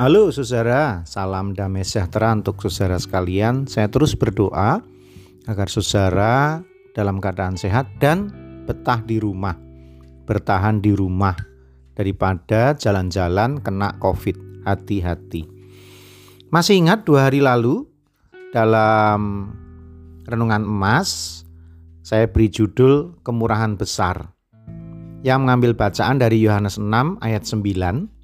Halo saudara, salam damai sejahtera untuk saudara sekalian. Saya terus berdoa agar saudara dalam keadaan sehat dan betah di rumah, bertahan di rumah daripada jalan-jalan kena COVID. Hati-hati. Masih ingat dua hari lalu dalam renungan emas saya beri judul kemurahan besar yang mengambil bacaan dari Yohanes 6 ayat 9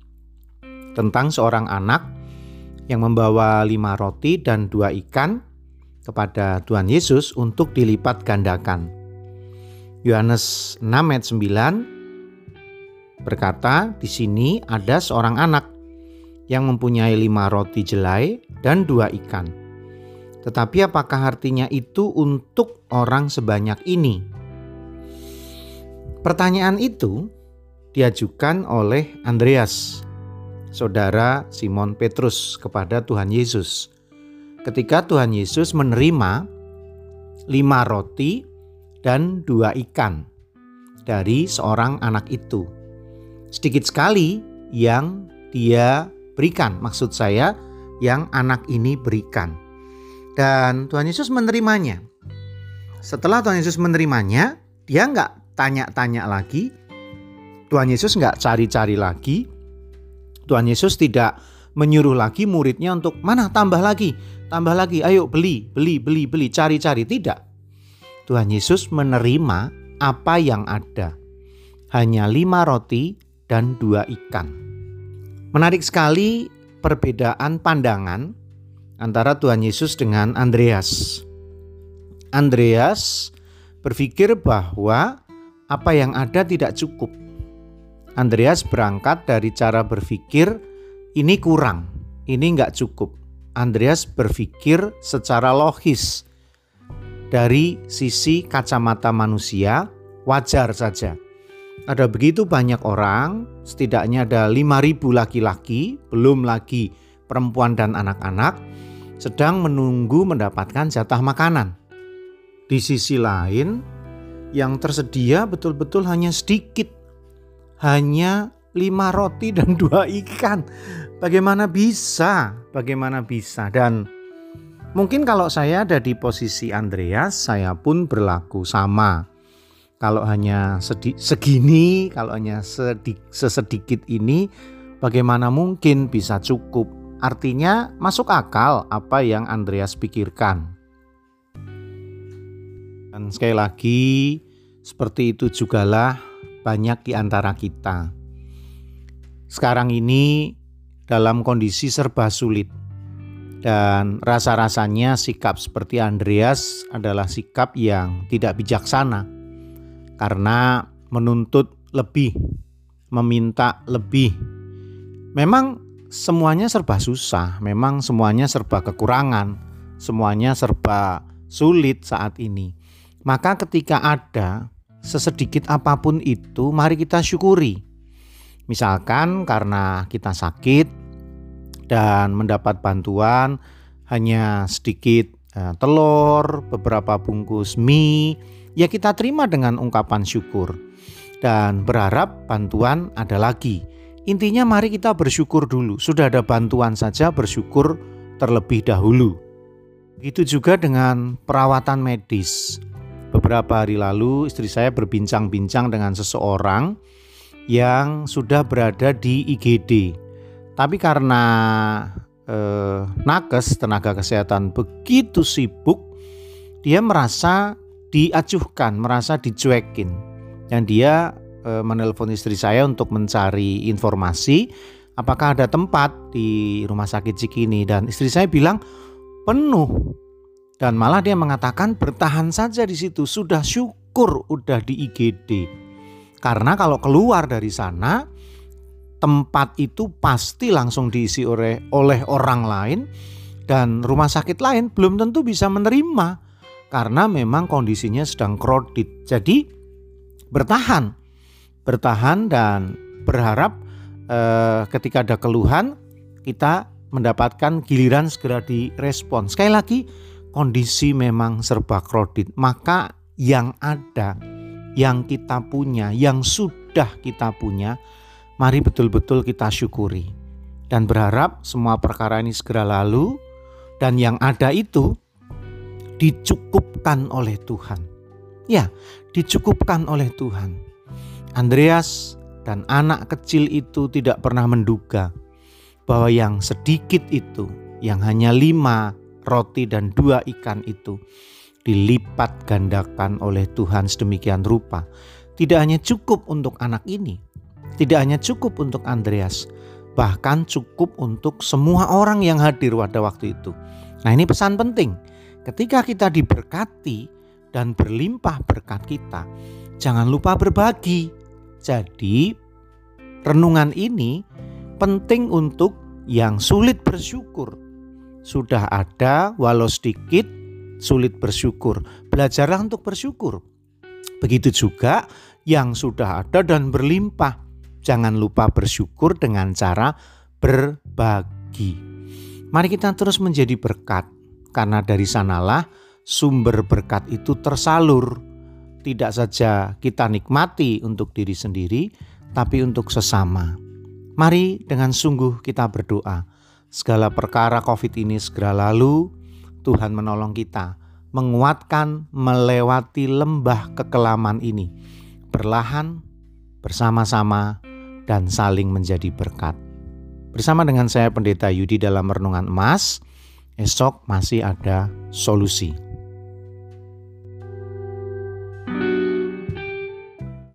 tentang seorang anak yang membawa lima roti dan dua ikan kepada Tuhan Yesus untuk dilipat gandakan. Yohanes 6 ayat 9 berkata, di sini ada seorang anak yang mempunyai lima roti jelai dan dua ikan. Tetapi apakah artinya itu untuk orang sebanyak ini? Pertanyaan itu diajukan oleh Andreas saudara Simon Petrus kepada Tuhan Yesus. Ketika Tuhan Yesus menerima lima roti dan dua ikan dari seorang anak itu. Sedikit sekali yang dia berikan, maksud saya yang anak ini berikan. Dan Tuhan Yesus menerimanya. Setelah Tuhan Yesus menerimanya, dia nggak tanya-tanya lagi, Tuhan Yesus nggak cari-cari lagi, Tuhan Yesus tidak menyuruh lagi muridnya untuk mana tambah lagi, tambah lagi, ayo beli, beli, beli, beli, cari-cari. Tidak. Tuhan Yesus menerima apa yang ada. Hanya lima roti dan dua ikan. Menarik sekali perbedaan pandangan antara Tuhan Yesus dengan Andreas. Andreas berpikir bahwa apa yang ada tidak cukup Andreas berangkat dari cara berpikir ini kurang, ini nggak cukup. Andreas berpikir secara logis dari sisi kacamata manusia wajar saja. Ada begitu banyak orang, setidaknya ada 5000 laki-laki, belum lagi perempuan dan anak-anak sedang menunggu mendapatkan jatah makanan. Di sisi lain, yang tersedia betul-betul hanya sedikit hanya lima roti dan dua ikan. Bagaimana bisa? Bagaimana bisa? Dan mungkin kalau saya ada di posisi Andreas, saya pun berlaku sama. Kalau hanya sedi segini, kalau hanya sedi sesedikit ini, bagaimana mungkin bisa cukup? Artinya masuk akal apa yang Andreas pikirkan. Dan sekali lagi, seperti itu jugalah banyak di antara kita. Sekarang ini dalam kondisi serba sulit dan rasa-rasanya sikap seperti Andreas adalah sikap yang tidak bijaksana karena menuntut lebih, meminta lebih. Memang semuanya serba susah, memang semuanya serba kekurangan, semuanya serba sulit saat ini. Maka ketika ada sesedikit apa pun itu, mari kita syukuri. Misalkan karena kita sakit dan mendapat bantuan hanya sedikit eh, telur, beberapa bungkus mie, ya kita terima dengan ungkapan syukur dan berharap bantuan ada lagi. Intinya mari kita bersyukur dulu. Sudah ada bantuan saja bersyukur terlebih dahulu. Begitu juga dengan perawatan medis. Beberapa hari lalu istri saya berbincang-bincang dengan seseorang yang sudah berada di IGD. Tapi karena eh, nakes tenaga kesehatan begitu sibuk, dia merasa diacuhkan, merasa dicuekin. Dan dia eh, menelpon istri saya untuk mencari informasi apakah ada tempat di rumah sakit Cikini dan istri saya bilang penuh dan malah dia mengatakan bertahan saja di situ, sudah syukur udah di IGD. Karena kalau keluar dari sana, tempat itu pasti langsung diisi oleh oleh orang lain dan rumah sakit lain belum tentu bisa menerima karena memang kondisinya sedang crowded. Jadi bertahan, bertahan dan berharap eh, ketika ada keluhan kita mendapatkan giliran segera direspon. Sekali lagi kondisi memang serba kredit, maka yang ada, yang kita punya, yang sudah kita punya, mari betul-betul kita syukuri. dan berharap semua perkara ini segera lalu dan yang ada itu dicukupkan oleh Tuhan. Ya, dicukupkan oleh Tuhan. Andreas dan anak kecil itu tidak pernah menduga bahwa yang sedikit itu, yang hanya lima roti dan dua ikan itu, dilipat gandakan oleh Tuhan sedemikian rupa. Tidak hanya cukup untuk anak ini, tidak hanya cukup untuk Andreas, bahkan cukup untuk semua orang yang hadir pada waktu itu. Nah, ini pesan penting. Ketika kita diberkati dan berlimpah berkat kita, jangan lupa berbagi. Jadi, renungan ini penting untuk yang sulit bersyukur. Sudah ada, walau sedikit, sulit bersyukur. Belajarlah untuk bersyukur. Begitu juga yang sudah ada dan berlimpah. Jangan lupa bersyukur dengan cara berbagi. Mari kita terus menjadi berkat, karena dari sanalah sumber berkat itu tersalur tidak saja kita nikmati untuk diri sendiri, tapi untuk sesama. Mari dengan sungguh kita berdoa. Segala perkara COVID ini segera lalu, Tuhan menolong kita menguatkan melewati lembah kekelaman ini. Perlahan, bersama-sama, dan saling menjadi berkat. Bersama dengan saya Pendeta Yudi dalam Renungan Emas, esok masih ada solusi.